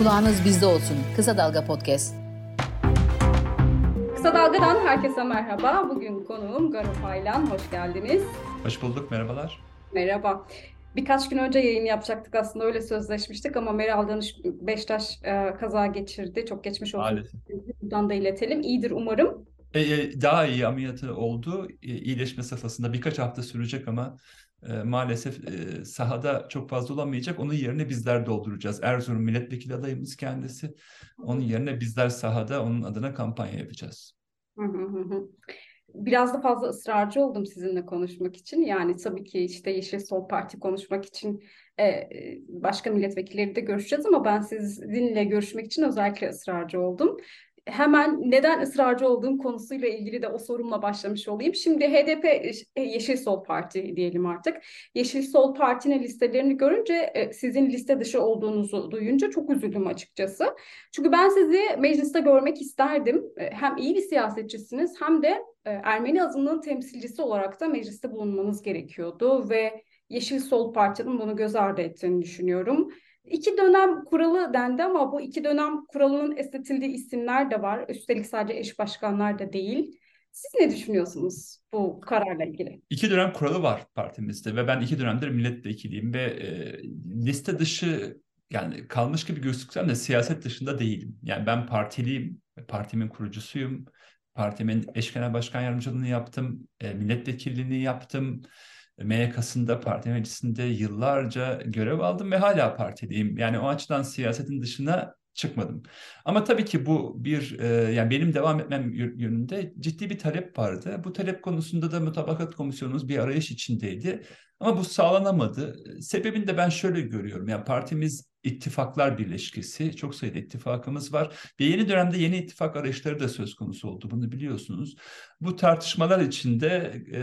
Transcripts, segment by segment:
Kulağınız bizde olsun. Kısa Dalga Podcast. Kısa Dalga'dan herkese merhaba. Bugün konuğum Garo Paylan. Hoş geldiniz. Hoş bulduk, merhabalar. Merhaba. Birkaç gün önce yayın yapacaktık aslında öyle sözleşmiştik ama Meral Danış Beştaş e, kaza geçirdi. Çok geçmiş olsun. Maalesef. Buradan da iletelim. İyidir umarım. E, e, daha iyi ameliyatı oldu. E, iyileşme safhasında birkaç hafta sürecek ama e, maalesef e, sahada çok fazla olamayacak. Onun yerine bizler dolduracağız. Erzurum milletvekili adayımız kendisi. Onun yerine bizler sahada onun adına kampanya yapacağız. Hı hı hı hı. Biraz da fazla ısrarcı oldum sizinle konuşmak için. Yani tabii ki işte Yeşil Sol Parti konuşmak için e, e, başka milletvekilleri de görüşeceğiz ama ben sizinle görüşmek için özellikle ısrarcı oldum. Hemen neden ısrarcı olduğum konusuyla ilgili de o sorumla başlamış olayım. Şimdi HDP e, Yeşil Sol Parti diyelim artık. Yeşil Sol Parti'nin listelerini görünce e, sizin liste dışı olduğunuzu duyunca çok üzüldüm açıkçası. Çünkü ben sizi mecliste görmek isterdim. E, hem iyi bir siyasetçisiniz hem de Ermeni azınlığın temsilcisi olarak da mecliste bulunmanız gerekiyordu ve Yeşil Sol Parti'nin bunu göz ardı ettiğini düşünüyorum. İki dönem kuralı dendi ama bu iki dönem kuralının esnetildiği isimler de var. Üstelik sadece eş başkanlar da değil. Siz ne düşünüyorsunuz bu kararla ilgili? İki dönem kuralı var partimizde ve ben iki dönemdir milletvekiliyim ve e, liste dışı yani kalmış gibi gözüksem de siyaset dışında değilim. Yani ben partiliyim, partimin kurucusuyum. Partimin eş genel başkan yardımcılığını yaptım, e, milletvekilliğini yaptım. MYK'sında parti meclisinde yıllarca görev aldım ve hala partideyim. Yani o açıdan siyasetin dışına çıkmadım. Ama tabii ki bu bir e, yani benim devam etmem yönünde ciddi bir talep vardı. Bu talep konusunda da mutabakat komisyonumuz bir arayış içindeydi. Ama bu sağlanamadı. Sebebini de ben şöyle görüyorum. Yani partimiz ittifaklar birleşkesi. Çok sayıda ittifakımız var. Ve yeni dönemde yeni ittifak arayışları da söz konusu oldu. Bunu biliyorsunuz. Bu tartışmalar içinde e,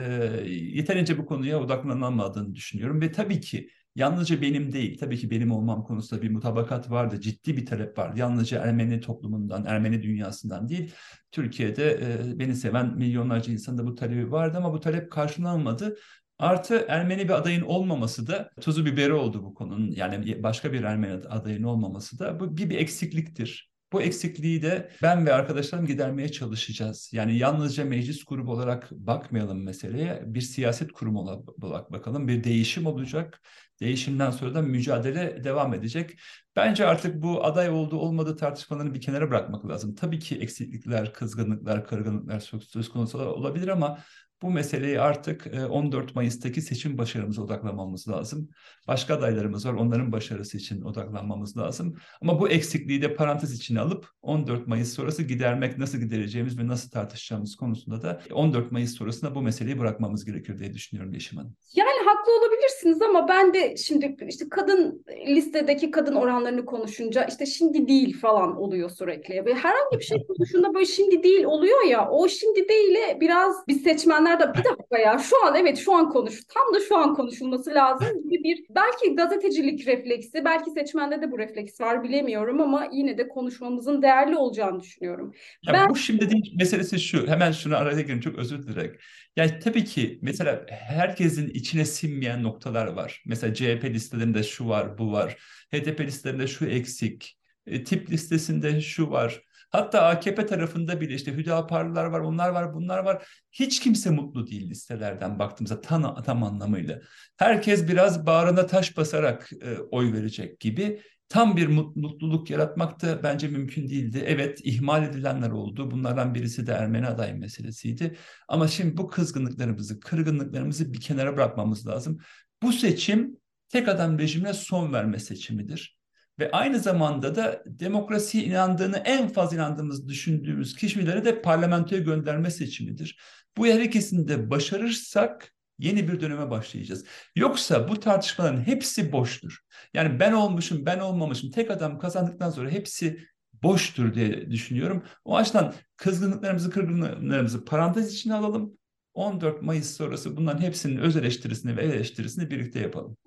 yeterince bu konuya odaklanamadığını düşünüyorum. Ve tabii ki Yalnızca benim değil, tabii ki benim olmam konusunda bir mutabakat vardı, ciddi bir talep vardı. Yalnızca Ermeni toplumundan, Ermeni dünyasından değil, Türkiye'de e, beni seven milyonlarca insanda bu talebi vardı ama bu talep karşılanmadı. Artı Ermeni bir adayın olmaması da tuzu biberi oldu bu konunun. Yani başka bir Ermeni adayın olmaması da bu bir, bir eksikliktir. Bu eksikliği de ben ve arkadaşlarım gidermeye çalışacağız. Yani yalnızca meclis grubu olarak bakmayalım meseleye. Bir siyaset kurumu olarak bakalım. Bir değişim olacak. Değişimden sonra da mücadele devam edecek. Bence artık bu aday olduğu olmadığı tartışmalarını bir kenara bırakmak lazım. Tabii ki eksiklikler, kızgınlıklar, kırgınlıklar söz konusu olabilir ama bu meseleyi artık 14 Mayıs'taki seçim başarımıza odaklanmamız lazım. Başka adaylarımız var, onların başarısı için odaklanmamız lazım. Ama bu eksikliği de parantez içine alıp 14 Mayıs sonrası gidermek, nasıl gidereceğimiz ve nasıl tartışacağımız konusunda da 14 Mayıs sonrasında bu meseleyi bırakmamız gerekiyor diye düşünüyorum Yeşim Hanım. Yani haklı olabilirsiniz ama ben de şimdi işte kadın listedeki kadın oranlarını konuşunca işte şimdi değil falan oluyor sürekli. Herhangi bir şey konuşunda böyle şimdi değil oluyor ya o şimdi değil'e biraz biz seçmenler da bir dakika ya şu an evet şu an konuş tam da şu an konuşulması lazım gibi bir belki gazetecilik refleksi belki seçmende de bu refleks var bilemiyorum ama yine de konuşmamızın değerli olacağını düşünüyorum. Ya ben... Bu şimdi değil meselesi şu hemen şunu araya girin çok özür dilerim. Yani tabii ki mesela herkesin içine sinmeyen noktalar var. Mesela CHP listelerinde şu var bu var. HDP listelerinde şu eksik. E, tip listesinde şu var. Hatta AKP tarafında bile işte Hüdaparlılar var, onlar var, bunlar var. Hiç kimse mutlu değil listelerden baktığımızda tam, tam anlamıyla. Herkes biraz bağrına taş basarak e, oy verecek gibi. Tam bir mutluluk yaratmak da bence mümkün değildi. Evet ihmal edilenler oldu. Bunlardan birisi de Ermeni aday meselesiydi. Ama şimdi bu kızgınlıklarımızı, kırgınlıklarımızı bir kenara bırakmamız lazım. Bu seçim tek adam rejimine son verme seçimidir. Ve aynı zamanda da demokrasiye inandığını en fazla inandığımız düşündüğümüz kişileri de parlamentoya gönderme seçimidir. Bu her ikisini de başarırsak yeni bir döneme başlayacağız. Yoksa bu tartışmaların hepsi boştur. Yani ben olmuşum, ben olmamışım. Tek adam kazandıktan sonra hepsi boştur diye düşünüyorum. O açıdan kızgınlıklarımızı, kırgınlıklarımızı parantez içine alalım. 14 Mayıs sonrası bunların hepsinin öz eleştirisini ve eleştirisini birlikte yapalım.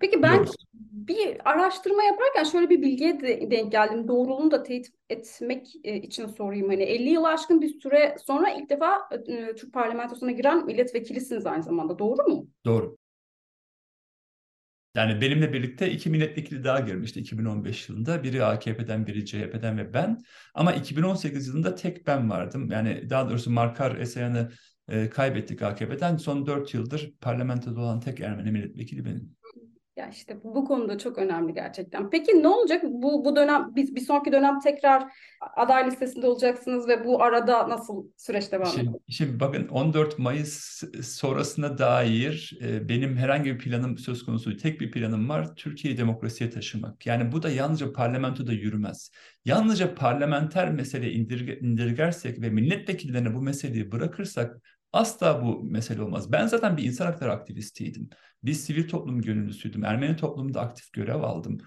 Peki ben Diyoruz. bir araştırma yaparken şöyle bir bilgiye de denk geldim. Doğruluğunu da teyit etmek e, için sorayım. Hani 50 yıl aşkın bir süre sonra ilk defa e, Türk parlamentosuna giren milletvekilisiniz aynı zamanda. Doğru mu? Doğru. Yani benimle birlikte iki milletvekili daha girmişti 2015 yılında. Biri AKP'den, biri CHP'den ve ben. Ama 2018 yılında tek ben vardım. Yani daha doğrusu Markar Esayan'ı e, kaybettik AKP'den. Son dört yıldır parlamentoda olan tek Ermeni milletvekili benim. Ya işte bu konuda çok önemli gerçekten. Peki ne olacak? Bu bu dönem biz bir sonraki dönem tekrar aday listesinde olacaksınız ve bu arada nasıl süreç devam edecek? Şimdi, şimdi bakın 14 Mayıs sonrasına dair e, benim herhangi bir planım söz konusu tek bir planım var. Türkiye'yi demokrasiye taşımak. Yani bu da yalnızca parlamentoda yürümez. Yalnızca parlamenter mesele indirge, indirgersek ve milletvekillerine bu meseleyi bırakırsak Asla bu mesele olmaz. Ben zaten bir insan hakları aktivistiydim. Bir sivil toplum gönüllüsüydüm. Ermeni toplumunda aktif görev aldım.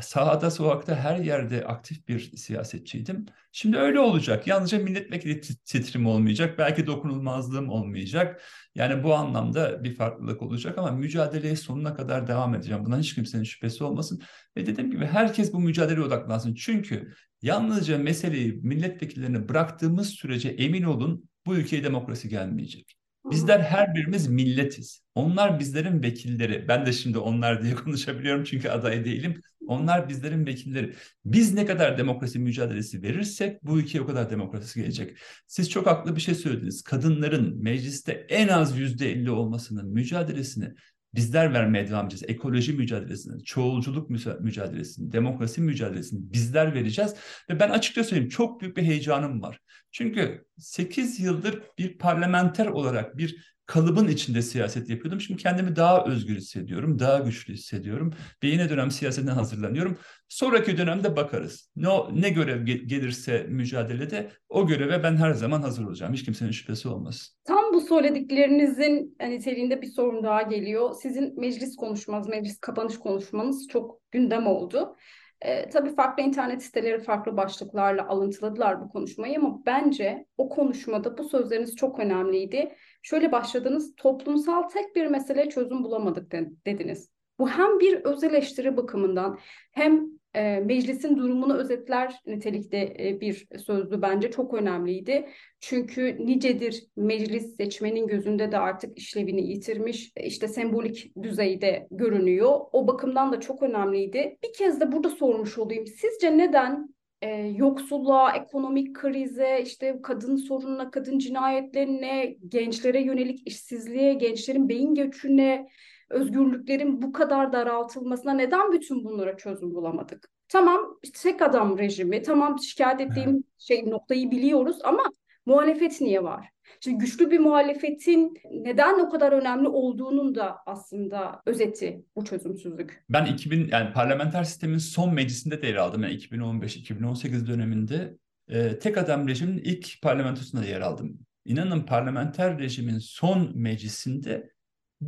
Sahada, sokakta her yerde aktif bir siyasetçiydim. Şimdi öyle olacak. Yalnızca milletvekili titrim olmayacak. Belki dokunulmazlığım olmayacak. Yani bu anlamda bir farklılık olacak ama mücadeleye sonuna kadar devam edeceğim. Bundan hiç kimsenin şüphesi olmasın. Ve dediğim gibi herkes bu mücadeleye odaklansın. Çünkü yalnızca meseleyi milletvekillerine bıraktığımız sürece emin olun bu ülkeye demokrasi gelmeyecek. Bizler her birimiz milletiz. Onlar bizlerin vekilleri. Ben de şimdi onlar diye konuşabiliyorum çünkü aday değilim. Onlar bizlerin vekilleri. Biz ne kadar demokrasi mücadelesi verirsek bu ülkeye o kadar demokrasi gelecek. Siz çok haklı bir şey söylediniz. Kadınların mecliste en az yüzde elli olmasının mücadelesini bizler vermeye devam edeceğiz. Ekoloji mücadelesini, çoğulculuk mücadelesini, demokrasi mücadelesini bizler vereceğiz. Ve ben açıkça söyleyeyim çok büyük bir heyecanım var. Çünkü 8 yıldır bir parlamenter olarak bir kalıbın içinde siyaset yapıyordum. Şimdi kendimi daha özgür hissediyorum, daha güçlü hissediyorum. Ve yine dönem siyasetine hazırlanıyorum. Sonraki dönemde bakarız. Ne, ne görev gelirse mücadelede o göreve ben her zaman hazır olacağım. Hiç kimsenin şüphesi olmaz. Tam bu söylediklerinizin niteliğinde bir sorun daha geliyor. Sizin meclis konuşmanız, meclis kapanış konuşmanız çok gündem oldu. E, tabii farklı internet siteleri farklı başlıklarla alıntıladılar bu konuşmayı ama bence o konuşmada bu sözleriniz çok önemliydi. Şöyle başladınız, toplumsal tek bir mesele çözüm bulamadık dediniz. Bu hem bir öz eleştiri bakımından hem e, meclisin durumunu özetler nitelikte e, bir sözlü bence çok önemliydi. Çünkü nicedir meclis seçmenin gözünde de artık işlevini yitirmiş, işte sembolik düzeyde görünüyor. O bakımdan da çok önemliydi. Bir kez de burada sormuş olayım. Sizce neden e, yoksulluğa, ekonomik krize, işte kadın sorununa, kadın cinayetlerine, gençlere yönelik işsizliğe, gençlerin beyin göçüne, özgürlüklerin bu kadar daraltılmasına neden bütün bunlara çözüm bulamadık? Tamam tek adam rejimi, tamam şikayet ettiğim şey noktayı biliyoruz ama muhalefet niye var? Şimdi güçlü bir muhalefetin neden o kadar önemli olduğunun da aslında özeti bu çözümsüzlük. Ben 2000 yani parlamenter sistemin son meclisinde de yer aldım. Yani 2015-2018 döneminde e, tek adam rejimin ilk parlamentosunda yer aldım. İnanın parlamenter rejimin son meclisinde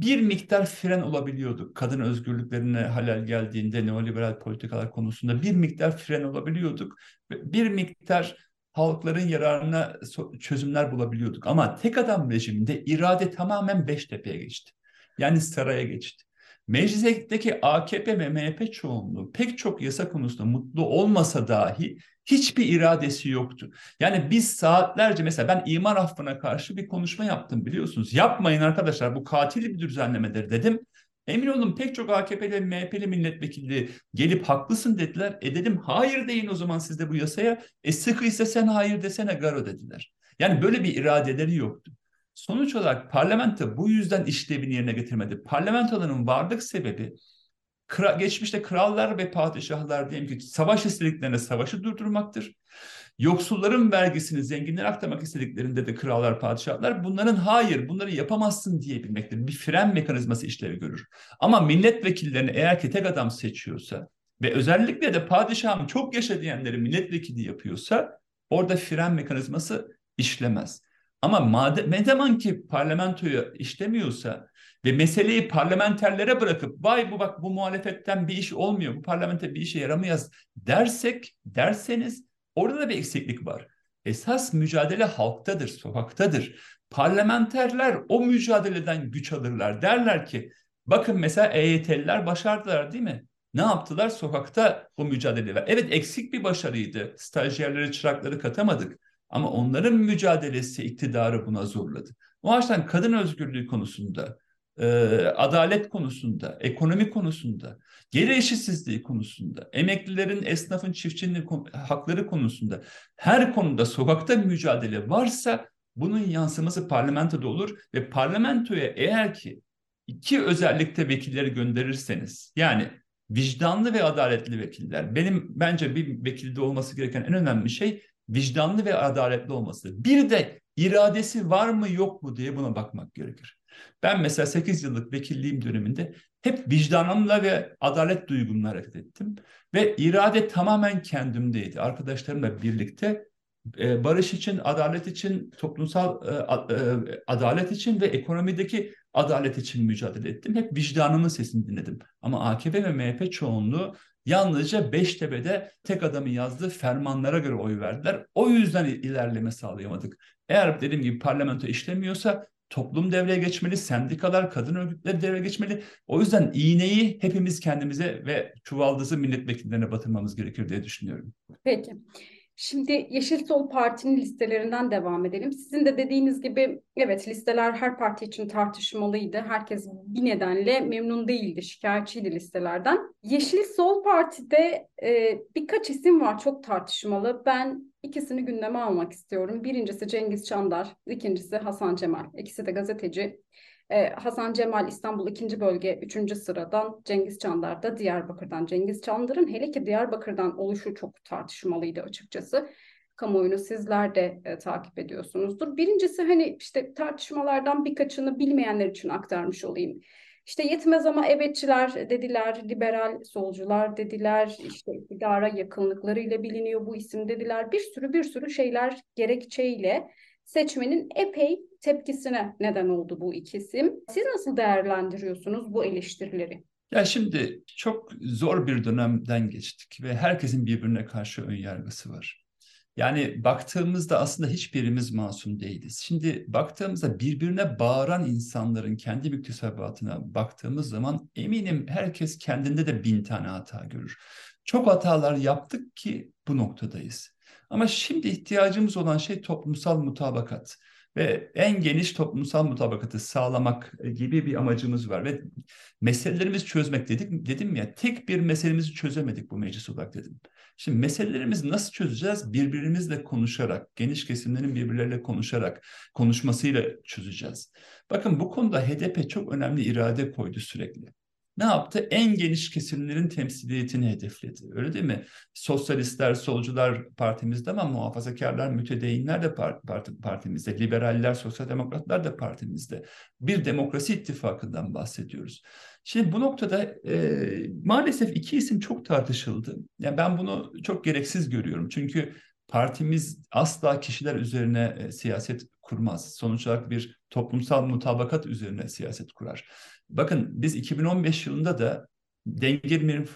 bir miktar fren olabiliyorduk. Kadın özgürlüklerine halel geldiğinde neoliberal politikalar konusunda bir miktar fren olabiliyorduk. Bir miktar halkların yararına çözümler bulabiliyorduk. Ama tek adam rejiminde irade tamamen Beştepe'ye geçti. Yani saraya geçti. Meclisteki AKP ve MHP çoğunluğu pek çok yasa konusunda mutlu olmasa dahi hiçbir iradesi yoktu. Yani biz saatlerce mesela ben imar affına karşı bir konuşma yaptım biliyorsunuz. Yapmayın arkadaşlar bu katili bir düzenlemedir dedim. Emin olun pek çok AKP'li MHP'li milletvekili gelip haklısın dediler. E dedim hayır deyin o zaman siz de bu yasaya. E sıkıysa sen hayır desene Garo dediler. Yani böyle bir iradeleri yoktu. Sonuç olarak parlamento bu yüzden işlevini yerine getirmedi. Parlamentoların varlık sebebi kra geçmişte krallar ve padişahlar diyelim ki savaş istediklerine savaşı durdurmaktır. Yoksulların vergisini zenginlere aktarmak istediklerinde de krallar, padişahlar bunların hayır bunları yapamazsın diyebilmektir. Bir fren mekanizması işlevi görür. Ama milletvekillerini eğer ki tek adam seçiyorsa ve özellikle de padişahım çok yaşa diyenleri milletvekili yapıyorsa orada fren mekanizması işlemez. Ama madem, ne zaman ki parlamentoyu işlemiyorsa ve meseleyi parlamenterlere bırakıp vay bu bak bu muhalefetten bir iş olmuyor, bu parlamenter bir işe yaramıyoruz dersek, derseniz orada da bir eksiklik var. Esas mücadele halktadır, sokaktadır. Parlamenterler o mücadeleden güç alırlar. Derler ki bakın mesela EYT'liler başardılar değil mi? Ne yaptılar? Sokakta bu mücadele var. Evet eksik bir başarıydı. Stajyerleri, çırakları katamadık. Ama onların mücadelesi iktidarı buna zorladı. O açıdan kadın özgürlüğü konusunda e, adalet konusunda, ekonomi konusunda, gelir eşitsizliği konusunda, emeklilerin, esnafın, çiftçinin hakları konusunda her konuda sokakta mücadele varsa bunun yansıması parlamentoda olur ve parlamentoya eğer ki iki özellikte vekilleri gönderirseniz yani vicdanlı ve adaletli vekiller benim bence bir vekilde olması gereken en önemli şey vicdanlı ve adaletli olması. Bir de iradesi var mı yok mu diye buna bakmak gerekir. Ben mesela 8 yıllık vekilliğim döneminde hep vicdanımla ve adalet duygumla hareket ettim. Ve irade tamamen kendimdeydi. Arkadaşlarımla birlikte e, barış için, adalet için, toplumsal e, e, adalet için ve ekonomideki adalet için mücadele ettim. Hep vicdanımın sesini dinledim. Ama AKP ve MHP çoğunluğu yalnızca Beştepe'de tek adamın yazdığı fermanlara göre oy verdiler. O yüzden ilerleme sağlayamadık. Eğer dediğim gibi parlamento işlemiyorsa toplum devreye geçmeli, sendikalar, kadın örgütleri devreye geçmeli. O yüzden iğneyi hepimiz kendimize ve çuvaldızı milletvekillerine batırmamız gerekir diye düşünüyorum. Peki. Şimdi Yeşil Sol Parti'nin listelerinden devam edelim. Sizin de dediğiniz gibi evet listeler her parti için tartışmalıydı. Herkes bir nedenle memnun değildi, şikayetçiydi listelerden. Yeşil Sol Parti'de e, birkaç isim var çok tartışmalı. Ben ikisini gündeme almak istiyorum. Birincisi Cengiz Çandar, ikincisi Hasan Cemal. İkisi de gazeteci. Ee, Hasan Cemal İstanbul 2. bölge 3. sıradan Cengiz Çandar da Diyarbakır'dan. Cengiz Çandar'ın hele ki Diyarbakır'dan oluşu çok tartışmalıydı açıkçası. Kamuoyunu sizler de e, takip ediyorsunuzdur. Birincisi hani işte tartışmalardan birkaçını bilmeyenler için aktarmış olayım. İşte yetmez ama evetçiler dediler, liberal solcular dediler, işte iktidara yakınlıklarıyla biliniyor bu isim dediler. Bir sürü bir sürü şeyler gerekçeyle seçmenin epey tepkisine neden oldu bu ikisim. Siz nasıl değerlendiriyorsunuz bu eleştirileri? Ya şimdi çok zor bir dönemden geçtik ve herkesin birbirine karşı ön yargısı var. Yani baktığımızda aslında hiçbirimiz masum değiliz. Şimdi baktığımızda birbirine bağıran insanların kendi müktesebatına baktığımız zaman eminim herkes kendinde de bin tane hata görür. Çok hatalar yaptık ki bu noktadayız. Ama şimdi ihtiyacımız olan şey toplumsal mutabakat ve en geniş toplumsal mutabakatı sağlamak gibi bir amacımız var ve meselelerimizi çözmek dedik dedim ya tek bir meselemizi çözemedik bu meclis olarak dedim. Şimdi meselelerimizi nasıl çözeceğiz? Birbirimizle konuşarak, geniş kesimlerin birbirleriyle konuşarak, konuşmasıyla çözeceğiz. Bakın bu konuda HDP çok önemli irade koydu sürekli ne yaptı? En geniş kesimlerin temsiliyetini hedefledi. Öyle değil mi? Sosyalistler, solcular partimizde ama muhafazakarlar, mütedeyinler de part, partimizde. Liberaller, sosyal demokratlar da partimizde. Bir demokrasi ittifakından bahsediyoruz. Şimdi bu noktada e, maalesef iki isim çok tartışıldı. Yani ben bunu çok gereksiz görüyorum. Çünkü partimiz asla kişiler üzerine e, siyaset kurmaz. Sonuç olarak bir toplumsal mutabakat üzerine siyaset kurar. Bakın biz 2015 yılında da Dengir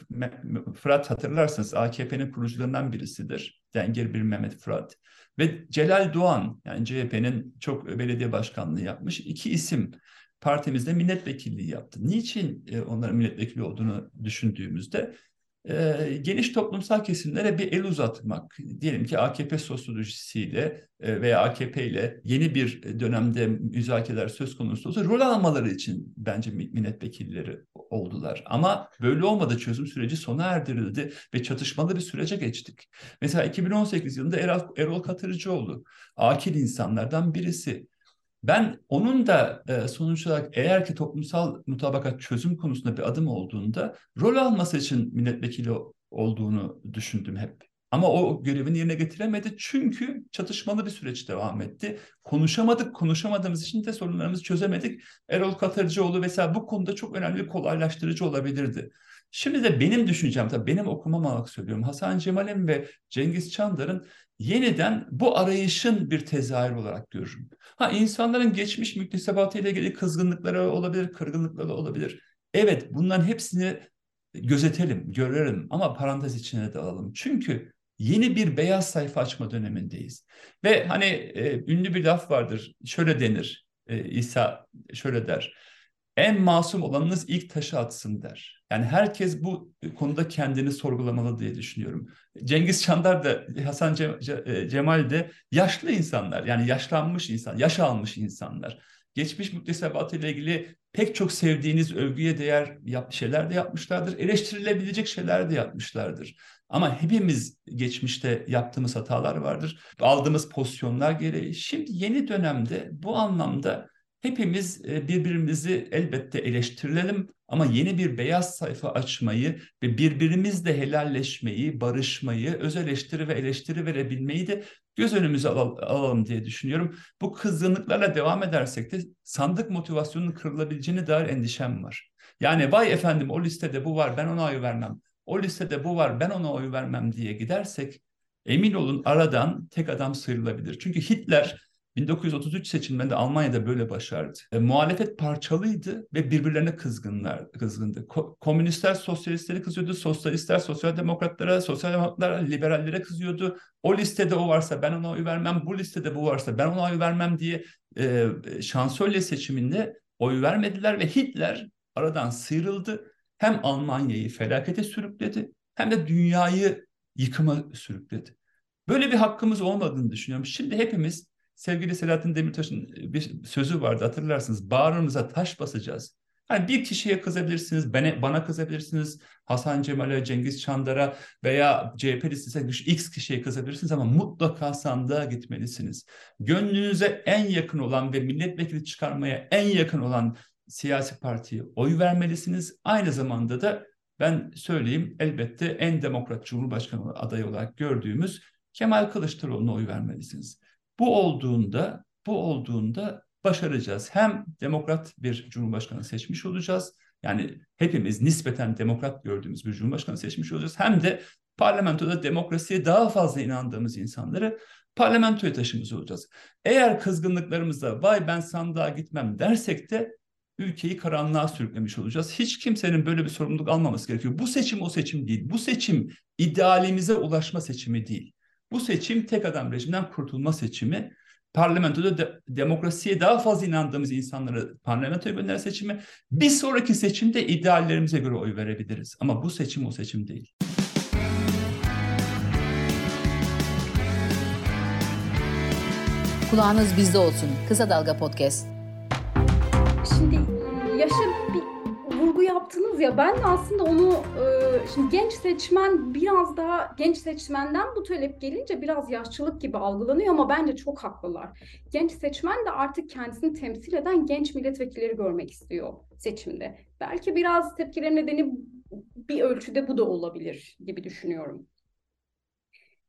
Fırat hatırlarsınız AKP'nin kurucularından birisidir. Dengir bir Mehmet Fırat. Ve Celal Doğan yani CHP'nin çok belediye başkanlığı yapmış iki isim partimizde milletvekilliği yaptı. Niçin e, onların milletvekili olduğunu düşündüğümüzde e, geniş toplumsal kesimlere bir el uzatmak, diyelim ki AKP sosyolojisiyle e, veya AKP ile yeni bir dönemde müzakereler söz konusu olsa rol almaları için bence milletvekilleri oldular. Ama böyle olmadı çözüm süreci sona erdirildi ve çatışmalı bir sürece geçtik. Mesela 2018 yılında Erol, Erol Katırıcıoğlu akil insanlardan birisi ben onun da e, sonuç olarak eğer ki toplumsal mutabakat çözüm konusunda bir adım olduğunda rol alması için milletvekili olduğunu düşündüm hep. Ama o görevini yerine getiremedi çünkü çatışmalı bir süreç devam etti. Konuşamadık, konuşamadığımız için de sorunlarımızı çözemedik. Erol Katırcıoğlu mesela bu konuda çok önemli kolaylaştırıcı olabilirdi. Şimdi de benim düşüncem, tabii benim okumam olarak söylüyorum. Hasan Cemal'in ve Cengiz Çandar'ın yeniden bu arayışın bir tezahür olarak görürüm. Ha insanların geçmiş müktesebatı ile ilgili kızgınlıkları olabilir, kırgınlıkları olabilir. Evet bunların hepsini gözetelim, görelim ama parantez içine de alalım. Çünkü yeni bir beyaz sayfa açma dönemindeyiz. Ve hani e, ünlü bir laf vardır, şöyle denir, e, İsa şöyle der. En masum olanınız ilk taşı atsın der. Yani herkes bu konuda kendini sorgulamalı diye düşünüyorum. Cengiz Çandar da Hasan e, Cemal de yaşlı insanlar. Yani yaşlanmış insan, yaş almış insanlar. geçmiş muktesebatı ile ilgili pek çok sevdiğiniz övgüye değer şeyler de yapmışlardır. Eleştirilebilecek şeyler de yapmışlardır. Ama hepimiz geçmişte yaptığımız hatalar vardır. Aldığımız pozisyonlar gereği. Şimdi yeni dönemde bu anlamda hepimiz e, birbirimizi elbette eleştirelim ama yeni bir beyaz sayfa açmayı ve birbirimizle helalleşmeyi, barışmayı, öz eleştiri ve eleştiri verebilmeyi de göz önümüze alalım diye düşünüyorum. Bu kızgınlıklarla devam edersek de sandık motivasyonunun kırılabileceğine dair endişem var. Yani vay efendim o listede bu var ben ona oy vermem. O listede bu var ben ona oy vermem diye gidersek emin olun aradan tek adam sıyrılabilir. Çünkü Hitler 1933 seçimlerinde Almanya'da böyle başardı. E, muhalefet parçalıydı ve birbirlerine kızgınlar, kızgındı. Ko- komünistler sosyalistleri kızıyordu, sosyalistler sosyal demokratlara, sosyal demokratlar liberallere kızıyordu. O listede o varsa ben ona oy vermem, bu listede bu varsa ben ona oy vermem diye e, şansölye seçiminde oy vermediler ve Hitler aradan sıyrıldı. Hem Almanya'yı felakete sürükledi hem de dünyayı yıkıma sürükledi. Böyle bir hakkımız olmadığını düşünüyorum. Şimdi hepimiz sevgili Selahattin Demirtaş'ın e, bir sözü vardı hatırlarsınız. Bağrımıza taş basacağız. Hani bir kişiye kızabilirsiniz, bana, bana kızabilirsiniz, Hasan Cemal'e, Cengiz Çandar'a veya CHP listesine X kişiye kızabilirsiniz ama mutlaka sandığa gitmelisiniz. Gönlünüze en yakın olan ve milletvekili çıkarmaya en yakın olan siyasi partiye oy vermelisiniz. Aynı zamanda da ben söyleyeyim elbette en demokrat Cumhurbaşkanı adayı olarak gördüğümüz Kemal Kılıçdaroğlu'na oy vermelisiniz. Bu olduğunda, bu olduğunda başaracağız. Hem demokrat bir cumhurbaşkanı seçmiş olacağız. Yani hepimiz nispeten demokrat gördüğümüz bir cumhurbaşkanı seçmiş olacağız. Hem de parlamentoda demokrasiye daha fazla inandığımız insanları parlamentoya taşımış olacağız. Eğer kızgınlıklarımızda vay ben sandığa gitmem dersek de ülkeyi karanlığa sürüklemiş olacağız. Hiç kimsenin böyle bir sorumluluk almaması gerekiyor. Bu seçim o seçim değil. Bu seçim idealimize ulaşma seçimi değil. Bu seçim tek adam rejimden kurtulma seçimi. Parlamentoda de, demokrasiye daha fazla inandığımız insanları parlamentoya gönderme seçimi. Bir sonraki seçimde ideallerimize göre oy verebiliriz. Ama bu seçim o seçim değil. Kulağınız bizde olsun. Kısa Dalga Podcast. Şimdi yaşa bir vurgu yaptınız ya ben de aslında onu e, şimdi genç seçmen biraz daha genç seçmenden bu talep gelince biraz yaşlılık gibi algılanıyor ama bence çok haklılar. Genç seçmen de artık kendisini temsil eden genç milletvekilleri görmek istiyor seçimde. Belki biraz tepkilerin nedeni bir ölçüde bu da olabilir gibi düşünüyorum.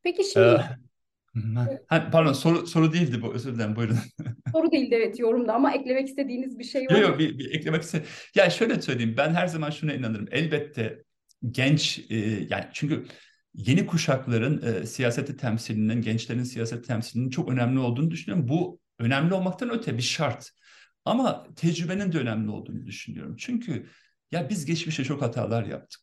Peki şimdi ee, Ha, pardon soru soru değildi bu özür dilerim buyurun. Soru değildi evet yorumda ama eklemek istediğiniz bir şey var Yok mı? yok bir, bir eklemek istedim. Ya şöyle söyleyeyim ben her zaman şuna inanırım. Elbette genç e, yani çünkü yeni kuşakların e, siyaseti temsilinin, gençlerin siyaseti temsilinin çok önemli olduğunu düşünüyorum. Bu önemli olmaktan öte bir şart. Ama tecrübenin de önemli olduğunu düşünüyorum. Çünkü ya biz geçmişte çok hatalar yaptık.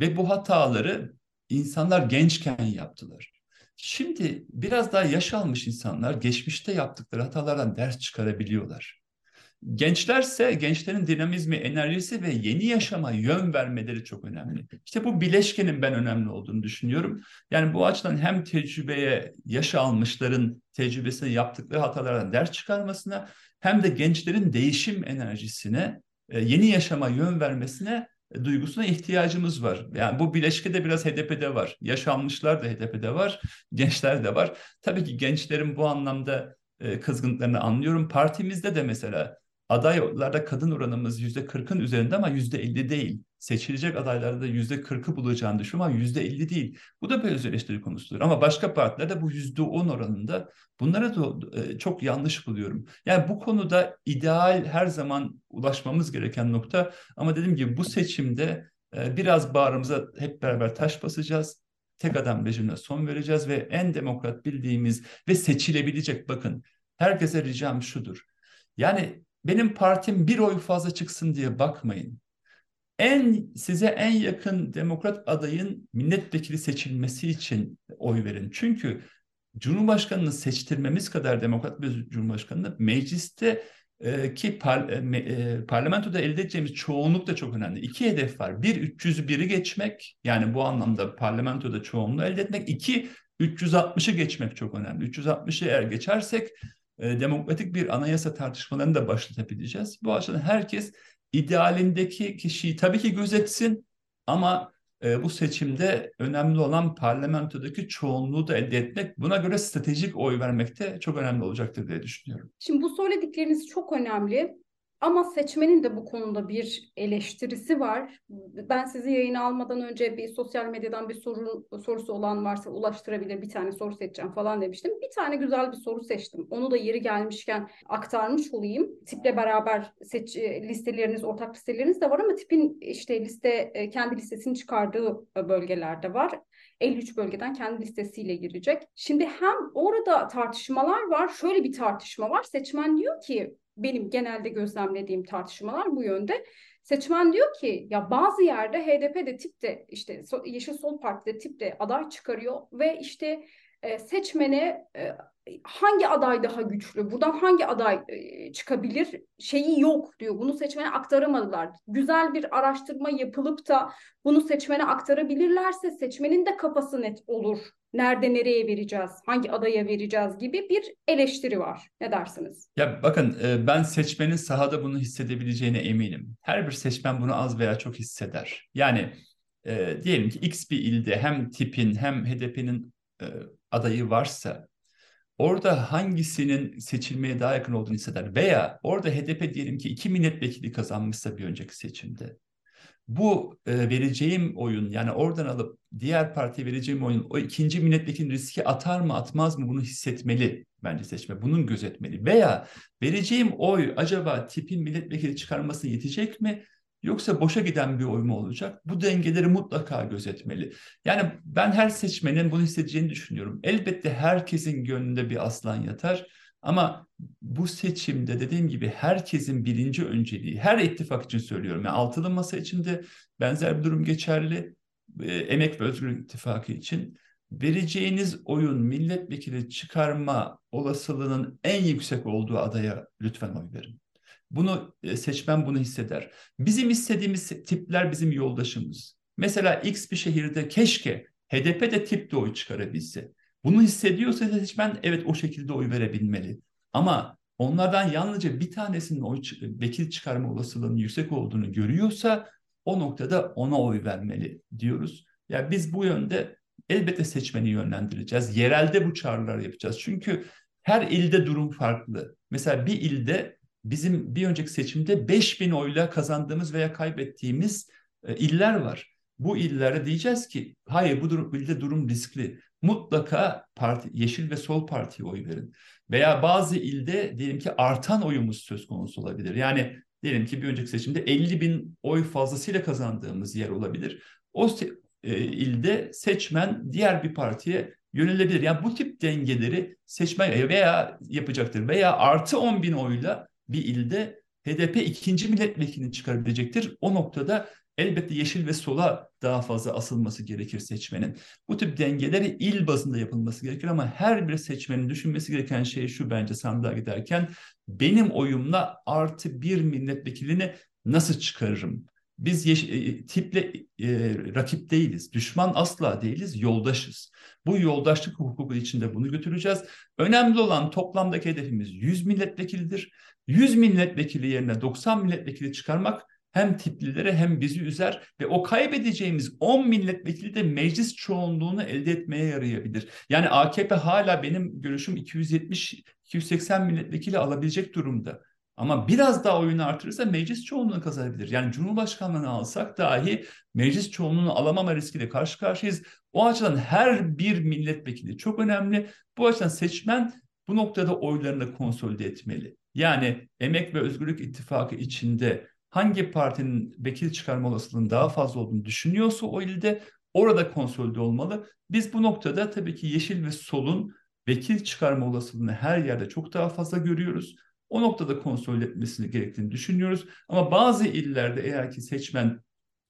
Ve bu hataları insanlar gençken yaptılar. Şimdi biraz daha yaş almış insanlar geçmişte yaptıkları hatalardan ders çıkarabiliyorlar. Gençlerse gençlerin dinamizmi, enerjisi ve yeni yaşama yön vermeleri çok önemli. İşte bu bileşkenin ben önemli olduğunu düşünüyorum. Yani bu açıdan hem tecrübeye, yaş almışların tecrübesine yaptıkları hatalardan ders çıkarmasına hem de gençlerin değişim enerjisine, e, yeni yaşama yön vermesine duygusuna ihtiyacımız var. Yani bu bileşke de biraz HDP'de var. Yaşanmışlar da HDP'de var, gençler de var. Tabii ki gençlerin bu anlamda e, kızgınlıklarını anlıyorum. Partimizde de mesela adaylarda kadın oranımız yüzde kırkın üzerinde ama yüzde elli değil. Seçilecek adaylarda yüzde kırkı bulacağını düşünüyorum ama yüzde elli değil. Bu da bir öz eleştiri konusudur. Ama başka partilerde bu yüzde on oranında bunlara da e, çok yanlış buluyorum. Yani bu konuda ideal her zaman ulaşmamız gereken nokta ama dediğim gibi bu seçimde e, biraz bağrımıza hep beraber taş basacağız tek adam rejimine son vereceğiz ve en demokrat bildiğimiz ve seçilebilecek bakın herkese ricam şudur. Yani benim partim bir oy fazla çıksın diye bakmayın. En size en yakın demokrat adayın milletvekili seçilmesi için oy verin. Çünkü Cumhurbaşkanını seçtirmemiz kadar demokrat bir cumhurbaşkanını mecliste e, ki par, e, e, parlamentoda elde edeceğimiz çoğunluk da çok önemli. İki hedef var. Bir 300'ü biri geçmek yani bu anlamda parlamentoda çoğunluğu elde etmek. İki 360'ı geçmek çok önemli. 360'ı eğer geçersek e, demokratik bir anayasa tartışmalarını da başlatabileceğiz. Bu açıdan herkes idealindeki kişiyi tabii ki gözetsin ama e, bu seçimde önemli olan parlamentodaki çoğunluğu da elde etmek, buna göre stratejik oy vermek de çok önemli olacaktır diye düşünüyorum. Şimdi bu söyledikleriniz çok önemli. Ama seçmenin de bu konuda bir eleştirisi var. Ben sizi yayına almadan önce bir sosyal medyadan bir soru, sorusu olan varsa ulaştırabilir bir tane soru seçeceğim falan demiştim. Bir tane güzel bir soru seçtim. Onu da yeri gelmişken aktarmış olayım. Tiple beraber seç, listeleriniz, ortak listeleriniz de var ama tipin işte liste e, kendi listesini çıkardığı bölgelerde var. 53 bölgeden kendi listesiyle girecek. Şimdi hem orada tartışmalar var. Şöyle bir tartışma var. Seçmen diyor ki benim genelde gözlemlediğim tartışmalar bu yönde. Seçmen diyor ki ya bazı yerde HDP de tip de işte Yeşil Sol Parti de tip de aday çıkarıyor ve işte e, seçmene e, hangi aday daha güçlü, buradan hangi aday e, çıkabilir şeyi yok diyor. Bunu seçmene aktaramadılar. Güzel bir araştırma yapılıp da bunu seçmene aktarabilirlerse seçmenin de kafası net olur. Nerede nereye vereceğiz, hangi adaya vereceğiz gibi bir eleştiri var. Ne dersiniz? Ya bakın e, ben seçmenin sahada bunu hissedebileceğine eminim. Her bir seçmen bunu az veya çok hisseder. Yani e, diyelim ki X bir ilde hem tipin hem HDP'nin e, adayı varsa orada hangisinin seçilmeye daha yakın olduğunu hisseder. Veya orada HDP diyelim ki iki milletvekili kazanmışsa bir önceki seçimde. Bu e, vereceğim oyun yani oradan alıp diğer partiye vereceğim oyun o ikinci milletvekili riski atar mı atmaz mı bunu hissetmeli bence seçme. Bunun gözetmeli. Veya vereceğim oy acaba tipin milletvekili çıkarmasına yetecek mi? Yoksa boşa giden bir oy mu olacak? Bu dengeleri mutlaka gözetmeli. Yani ben her seçmenin bunu hissedeceğini düşünüyorum. Elbette herkesin gönlünde bir aslan yatar. Ama bu seçimde dediğim gibi herkesin birinci önceliği, her ittifak için söylüyorum. Yani altılı masa için de benzer bir durum geçerli. E, Emek ve Özgürlük İttifakı için vereceğiniz oyun milletvekili çıkarma olasılığının en yüksek olduğu adaya lütfen oy verin. Bunu e, seçmen bunu hisseder. Bizim istediğimiz tipler bizim yoldaşımız. Mesela X bir şehirde keşke HDP de tip de oy çıkarabilse. Bunu hissediyorsa seçmen evet o şekilde oy verebilmeli. Ama onlardan yalnızca bir tanesinin oy vekil çıkarma olasılığının yüksek olduğunu görüyorsa o noktada ona oy vermeli diyoruz. Ya yani biz bu yönde elbette seçmeni yönlendireceğiz. Yerelde bu çağrılar yapacağız. Çünkü her ilde durum farklı. Mesela bir ilde bizim bir önceki seçimde 5000 oyla kazandığımız veya kaybettiğimiz e, iller var. Bu illere diyeceğiz ki hayır bu durum, ilde durum riskli. Mutlaka parti, Yeşil ve Sol Parti'ye oy verin. Veya bazı ilde diyelim ki artan oyumuz söz konusu olabilir. Yani diyelim ki bir önceki seçimde 50 bin oy fazlasıyla kazandığımız yer olabilir. O e, ilde seçmen diğer bir partiye yönelebilir. Yani bu tip dengeleri seçmen veya yapacaktır. Veya artı 10 bin oyla bir ilde HDP ikinci milletvekilini çıkarabilecektir. O noktada elbette yeşil ve sola daha fazla asılması gerekir seçmenin. Bu tip dengeleri il bazında yapılması gerekir ama her bir seçmenin düşünmesi gereken şey şu bence sandığa giderken benim oyumla artı bir milletvekilini nasıl çıkarırım? Biz yeş- e, tiple e, rakip değiliz. Düşman asla değiliz. Yoldaşız. Bu yoldaşlık hukuku içinde bunu götüreceğiz. Önemli olan toplamdaki hedefimiz 100 milletvekilidir. 100 milletvekili yerine 90 milletvekili çıkarmak hem tiplilere hem bizi üzer ve o kaybedeceğimiz 10 milletvekili de meclis çoğunluğunu elde etmeye yarayabilir. Yani AKP hala benim görüşüm 270 280 milletvekili alabilecek durumda. Ama biraz daha oyunu artırırsa meclis çoğunluğunu kazanabilir. Yani Cumhurbaşkanlığını alsak dahi meclis çoğunluğunu alamama riskiyle karşı karşıyayız. O açıdan her bir milletvekili çok önemli. Bu açıdan seçmen bu noktada oylarını konsolide etmeli. Yani Emek ve Özgürlük İttifakı içinde hangi partinin vekil çıkarma olasılığının daha fazla olduğunu düşünüyorsa o ilde orada konsolide olmalı. Biz bu noktada tabii ki yeşil ve solun vekil çıkarma olasılığını her yerde çok daha fazla görüyoruz. O noktada konsolide etmesini gerektiğini düşünüyoruz. Ama bazı illerde eğer ki seçmen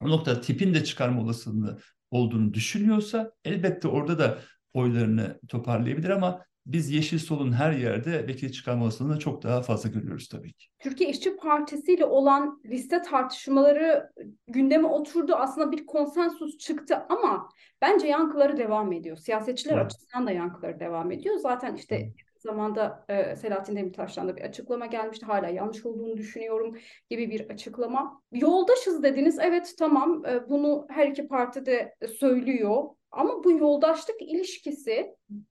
o noktada tipin de çıkarma olasılığını olduğunu düşünüyorsa elbette orada da oylarını toparlayabilir ama biz Yeşil Sol'un her yerde vekil çıkarma olasılığını çok daha fazla görüyoruz tabii ki. Türkiye İşçi Partisi ile olan liste tartışmaları gündeme oturdu. Aslında bir konsensus çıktı ama bence yankıları devam ediyor. Siyasetçiler evet. açısından da yankıları devam ediyor. Zaten işte zamanda e, Selahattin Demirtaş'tan da bir açıklama gelmişti. Hala yanlış olduğunu düşünüyorum gibi bir açıklama. Yoldaşız dediniz. Evet tamam e, bunu her iki parti de söylüyor. Ama bu yoldaşlık ilişkisi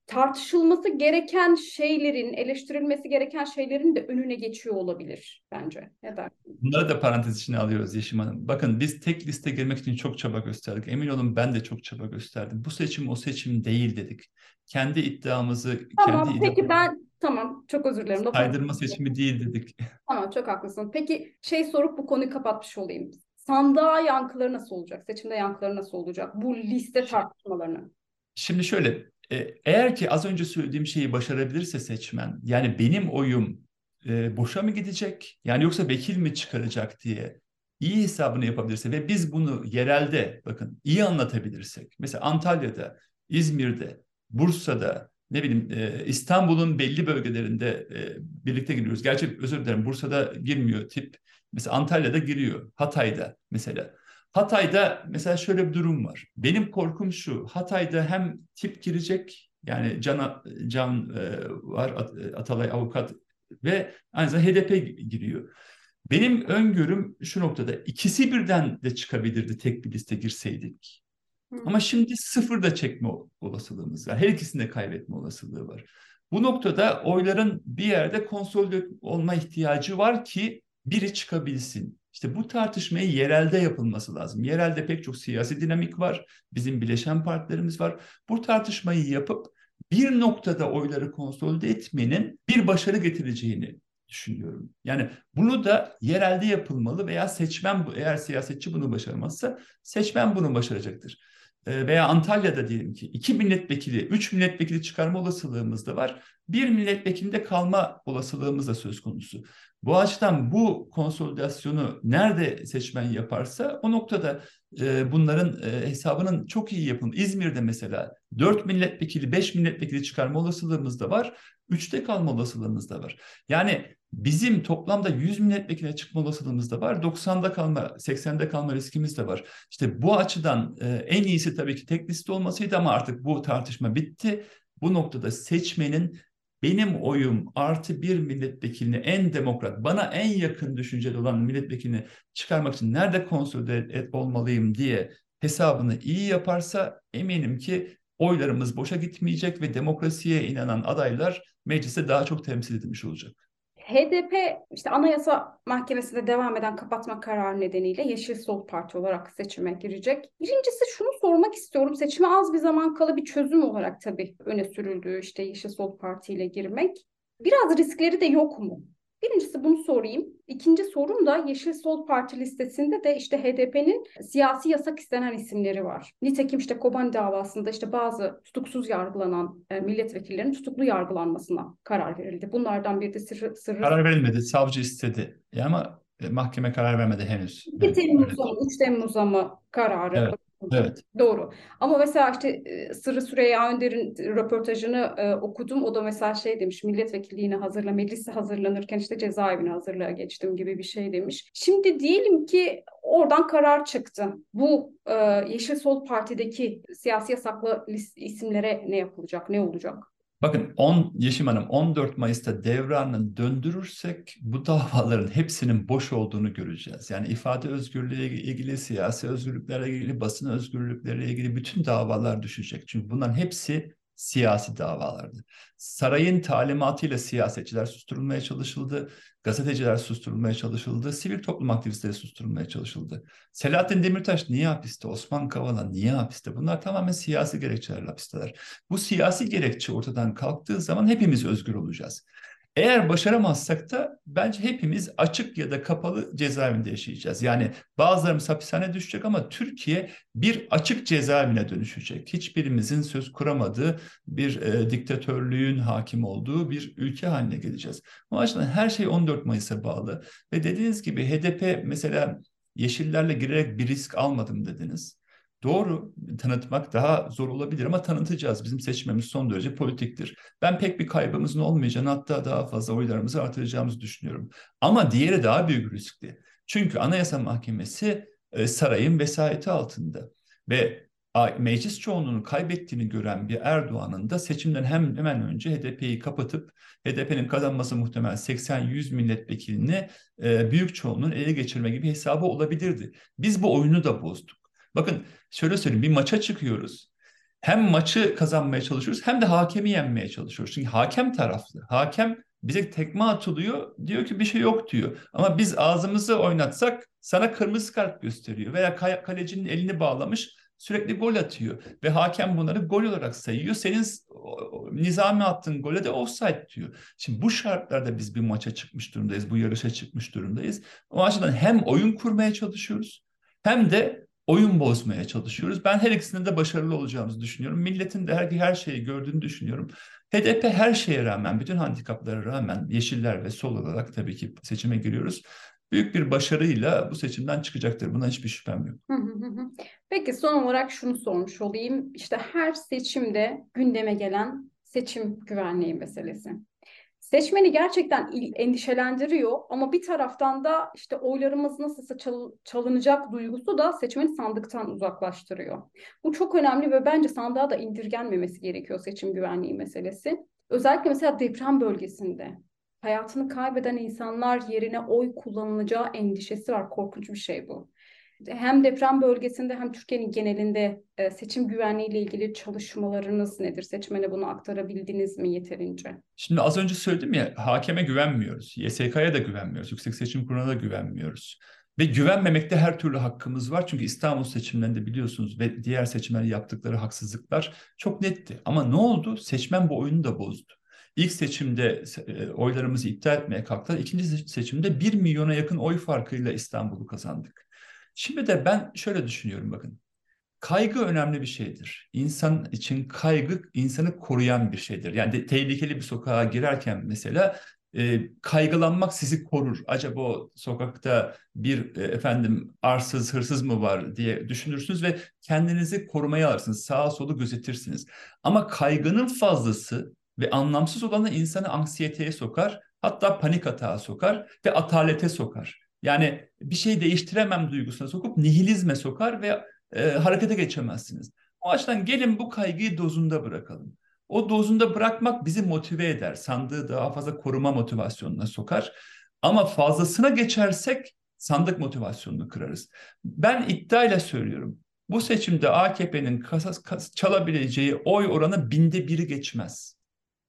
tartışılması gereken şeylerin, eleştirilmesi gereken şeylerin de önüne geçiyor olabilir bence. Ne dersin? Bunları da parantez içine alıyoruz Yeşim Hanım. Bakın biz tek liste girmek için çok çaba gösterdik. Emin olun ben de çok çaba gösterdim. Bu seçim o seçim değil dedik. Kendi iddiamızı, tamam, kendi peki ben tamam çok özür dilerim. Saydırma seçimi değil dedik. Tamam çok haklısın. Peki şey sorup bu konuyu kapatmış olayım sandığa yankıları nasıl olacak? Seçimde yankıları nasıl olacak? Bu liste tartışmalarını. Şimdi şöyle, e, eğer ki az önce söylediğim şeyi başarabilirse seçmen, yani benim oyum e, boşa mı gidecek? Yani yoksa vekil mi çıkaracak diye iyi hesabını yapabilirse ve biz bunu yerelde bakın iyi anlatabilirsek. Mesela Antalya'da, İzmir'de, Bursa'da, ne bileyim e, İstanbul'un belli bölgelerinde e, birlikte giriyoruz. Gerçi özür dilerim Bursa'da girmiyor tip. Mesela Antalya'da giriyor. Hatay'da mesela. Hatay'da mesela şöyle bir durum var. Benim korkum şu. Hatay'da hem tip girecek yani Can, Can e, var Atalay avukat ve aynı zamanda HDP giriyor. Benim öngörüm şu noktada ikisi birden de çıkabilirdi tek bir liste girseydik. Ama şimdi sıfır da çekme olasılığımız var. Her ikisinde kaybetme olasılığı var. Bu noktada oyların bir yerde konsolide olma ihtiyacı var ki biri çıkabilsin. İşte bu tartışmayı yerelde yapılması lazım. Yerelde pek çok siyasi dinamik var. Bizim bileşen partilerimiz var. Bu tartışmayı yapıp bir noktada oyları konsolide etmenin bir başarı getireceğini düşünüyorum. Yani bunu da yerelde yapılmalı veya seçmen eğer siyasetçi bunu başarmazsa seçmen bunu başaracaktır. Ee, veya Antalya'da diyelim ki iki milletvekili, üç milletvekili çıkarma olasılığımız da var. Bir milletvekilinde kalma olasılığımız da söz konusu. Bu açıdan bu konsolidasyonu nerede seçmen yaparsa o noktada e, bunların e, hesabının çok iyi yapın. İzmir'de mesela 4 milletvekili, 5 milletvekili çıkarma olasılığımız da var. 3'te kalma olasılığımız da var. Yani bizim toplamda 100 milletvekiline çıkma olasılığımız da var. 90'da kalma, 80'de kalma riskimiz de var. İşte bu açıdan e, en iyisi tabii ki tek liste olmasıydı ama artık bu tartışma bitti. Bu noktada seçmenin benim oyum artı bir milletvekilini en demokrat, bana en yakın düşünceli olan milletvekilini çıkarmak için nerede konsolide et, olmalıyım diye hesabını iyi yaparsa eminim ki oylarımız boşa gitmeyecek ve demokrasiye inanan adaylar mecliste daha çok temsil edilmiş olacak. HDP işte Anayasa Mahkemesi'nde devam eden kapatma kararı nedeniyle Yeşil Sol Parti olarak seçime girecek. Birincisi şunu sormak istiyorum. Seçime az bir zaman kala bir çözüm olarak tabii öne sürüldüğü işte Yeşil Sol Parti ile girmek. Biraz riskleri de yok mu? Birincisi bunu sorayım. İkinci sorum da Yeşil Sol Parti listesinde de işte HDP'nin siyasi yasak istenen isimleri var. Nitekim işte Kobani davasında işte bazı tutuksuz yargılanan e, milletvekillerinin tutuklu yargılanmasına karar verildi. Bunlardan biri de sırrı... sırrı... Karar verilmedi. Savcı istedi. Ya ama e, mahkeme karar vermedi henüz. 2 Temmuz'a mı 3 Temmuz'a mı kararı evet. Evet. Doğru. Ama mesela işte e, Sırrı Süreyya Önder'in röportajını e, okudum. O da mesela şey demiş, milletvekilliğine hazırla, meclise hazırlanırken işte cezaevine hazırlığa geçtim gibi bir şey demiş. Şimdi diyelim ki oradan karar çıktı. Bu e, Yeşil Sol Parti'deki siyasi yasaklı isimlere ne yapılacak, ne olacak? Bakın 10 Yeşim Hanım 14 Mayıs'ta devranını döndürürsek bu davaların hepsinin boş olduğunu göreceğiz. Yani ifade özgürlüğü ilgili, siyasi özgürlüklerle ilgili, basın özgürlükleriyle ilgili bütün davalar düşecek. Çünkü bunların hepsi siyasi davalardı. Sarayın talimatıyla siyasetçiler susturulmaya çalışıldı, gazeteciler susturulmaya çalışıldı, sivil toplum aktivistleri susturulmaya çalışıldı. Selahattin Demirtaş niye hapiste, Osman Kavala niye hapiste? Bunlar tamamen siyasi gerekçelerle hapisteler. Bu siyasi gerekçe ortadan kalktığı zaman hepimiz özgür olacağız. Eğer başaramazsak da bence hepimiz açık ya da kapalı cezaevinde yaşayacağız. Yani bazılarımız hapishane düşecek ama Türkiye bir açık cezaevine dönüşecek. Hiçbirimizin söz kuramadığı bir e, diktatörlüğün hakim olduğu bir ülke haline geleceğiz. O açıdan her şey 14 Mayıs'a bağlı. Ve dediğiniz gibi HDP mesela Yeşillerle girerek bir risk almadım dediniz. Doğru tanıtmak daha zor olabilir ama tanıtacağız. Bizim seçmemiz son derece politiktir. Ben pek bir kaybımızın olmayacağını hatta daha fazla oylarımızı artıracağımızı düşünüyorum. Ama diğeri daha büyük riskli. Çünkü Anayasa Mahkemesi e, sarayın vesayeti altında ve meclis çoğunluğunu kaybettiğini gören bir Erdoğan'ın da seçimden hem hemen önce HDP'yi kapatıp HDP'nin kazanması muhtemel 80-100 milletvekilini e, büyük çoğunluğun ele geçirme gibi hesabı olabilirdi. Biz bu oyunu da bozduk. Bakın şöyle söyleyeyim bir maça çıkıyoruz. Hem maçı kazanmaya çalışıyoruz hem de hakemi yenmeye çalışıyoruz. Çünkü hakem taraflı. Hakem bize tekme atılıyor. Diyor ki bir şey yok diyor. Ama biz ağzımızı oynatsak sana kırmızı kart gösteriyor. Veya kalecinin elini bağlamış sürekli gol atıyor. Ve hakem bunları gol olarak sayıyor. Senin nizami attığın gole de offside diyor. Şimdi bu şartlarda biz bir maça çıkmış durumdayız. Bu yarışa çıkmış durumdayız. O açıdan hem oyun kurmaya çalışıyoruz hem de oyun bozmaya çalışıyoruz. Ben her ikisinde de başarılı olacağımızı düşünüyorum. Milletin de her, her şeyi gördüğünü düşünüyorum. HDP her şeye rağmen, bütün handikaplara rağmen Yeşiller ve Sol olarak tabii ki seçime giriyoruz. Büyük bir başarıyla bu seçimden çıkacaktır. Buna hiçbir şüphem yok. Peki son olarak şunu sormuş olayım. İşte her seçimde gündeme gelen seçim güvenliği meselesi. Seçmeni gerçekten endişelendiriyor ama bir taraftan da işte oylarımız nasılsa çal çalınacak duygusu da seçmeni sandıktan uzaklaştırıyor. Bu çok önemli ve bence sandığa da indirgenmemesi gerekiyor seçim güvenliği meselesi. Özellikle mesela deprem bölgesinde hayatını kaybeden insanlar yerine oy kullanılacağı endişesi var. Korkunç bir şey bu hem deprem bölgesinde hem Türkiye'nin genelinde e, seçim güvenliği ile ilgili çalışmalarınız nedir? Seçmene bunu aktarabildiniz mi yeterince? Şimdi az önce söyledim ya hakeme güvenmiyoruz. YSK'ya da güvenmiyoruz. Yüksek Seçim Kurulu'na da güvenmiyoruz. Ve güvenmemekte her türlü hakkımız var. Çünkü İstanbul seçimlerinde biliyorsunuz ve diğer seçimlerde yaptıkları haksızlıklar çok netti. Ama ne oldu? Seçmen bu oyunu da bozdu. İlk seçimde e, oylarımızı iptal etmeye kalktılar. İkinci seçimde 1 milyona yakın oy farkıyla İstanbul'u kazandık. Şimdi de ben şöyle düşünüyorum bakın. Kaygı önemli bir şeydir. İnsan için kaygı insanı koruyan bir şeydir. Yani de, tehlikeli bir sokağa girerken mesela e, kaygılanmak sizi korur. Acaba o sokakta bir e, efendim arsız hırsız mı var diye düşünürsünüz ve kendinizi korumaya alırsınız. Sağa solu gözetirsiniz. Ama kaygının fazlası ve anlamsız olanı insanı anksiyeteye sokar. Hatta panik atağa sokar ve atalete sokar. Yani bir şey değiştiremem duygusuna sokup nihilizme sokar ve e, harekete geçemezsiniz. O açıdan gelin bu kaygıyı dozunda bırakalım. O dozunda bırakmak bizi motive eder. Sandığı daha fazla koruma motivasyonuna sokar. Ama fazlasına geçersek sandık motivasyonunu kırarız. Ben iddiayla söylüyorum. Bu seçimde AKP'nin çalabileceği oy oranı binde biri geçmez.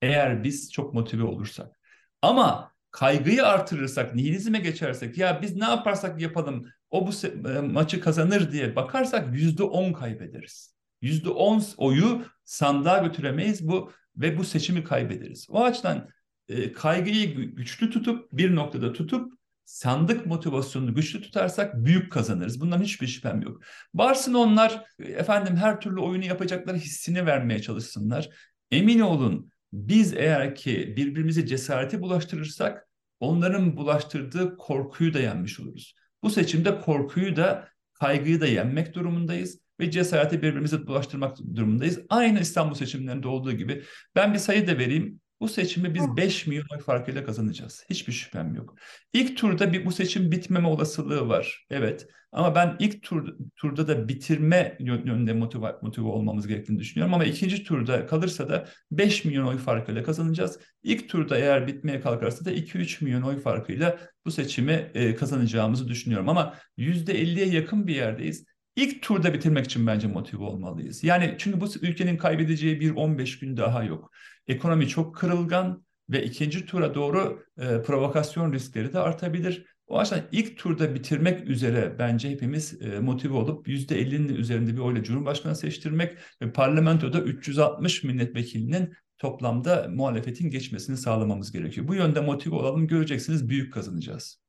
Eğer biz çok motive olursak. Ama kaygıyı artırırsak, nihilizme geçersek ya biz ne yaparsak yapalım o bu e, maçı kazanır diye bakarsak yüzde on kaybederiz. Yüzde on oyu sandığa götüremeyiz bu ve bu seçimi kaybederiz. O açıdan e, kaygıyı güçlü tutup bir noktada tutup sandık motivasyonunu güçlü tutarsak büyük kazanırız. Bundan hiçbir şüphem yok. Varsın onlar efendim her türlü oyunu yapacakları hissini vermeye çalışsınlar. Emin olun biz eğer ki birbirimize cesareti bulaştırırsak onların bulaştırdığı korkuyu da yenmiş oluruz. Bu seçimde korkuyu da kaygıyı da yenmek durumundayız ve cesareti birbirimize bulaştırmak durumundayız. Aynı İstanbul seçimlerinde olduğu gibi ben bir sayı da vereyim. Bu seçimi biz 5 milyon oy farkıyla kazanacağız. Hiçbir şüphem yok. İlk turda bir bu seçim bitmeme olasılığı var. Evet. Ama ben ilk tur, turda da bitirme yönünde motive, motive olmamız gerektiğini düşünüyorum. Ama ikinci turda kalırsa da 5 milyon oy farkıyla kazanacağız. İlk turda eğer bitmeye kalkarsa da 2-3 milyon oy farkıyla bu seçimi e, kazanacağımızı düşünüyorum. Ama %50'ye yakın bir yerdeyiz. İlk turda bitirmek için bence motive olmalıyız. Yani çünkü bu ülkenin kaybedeceği bir 15 gün daha yok. Ekonomi çok kırılgan ve ikinci tura doğru e, provokasyon riskleri de artabilir. O açıdan ilk turda bitirmek üzere bence hepimiz e, motive olup %50'nin üzerinde bir oyla Cumhurbaşkanı seçtirmek ve parlamentoda 360 milletvekilinin toplamda muhalefetin geçmesini sağlamamız gerekiyor. Bu yönde motive olalım göreceksiniz büyük kazanacağız.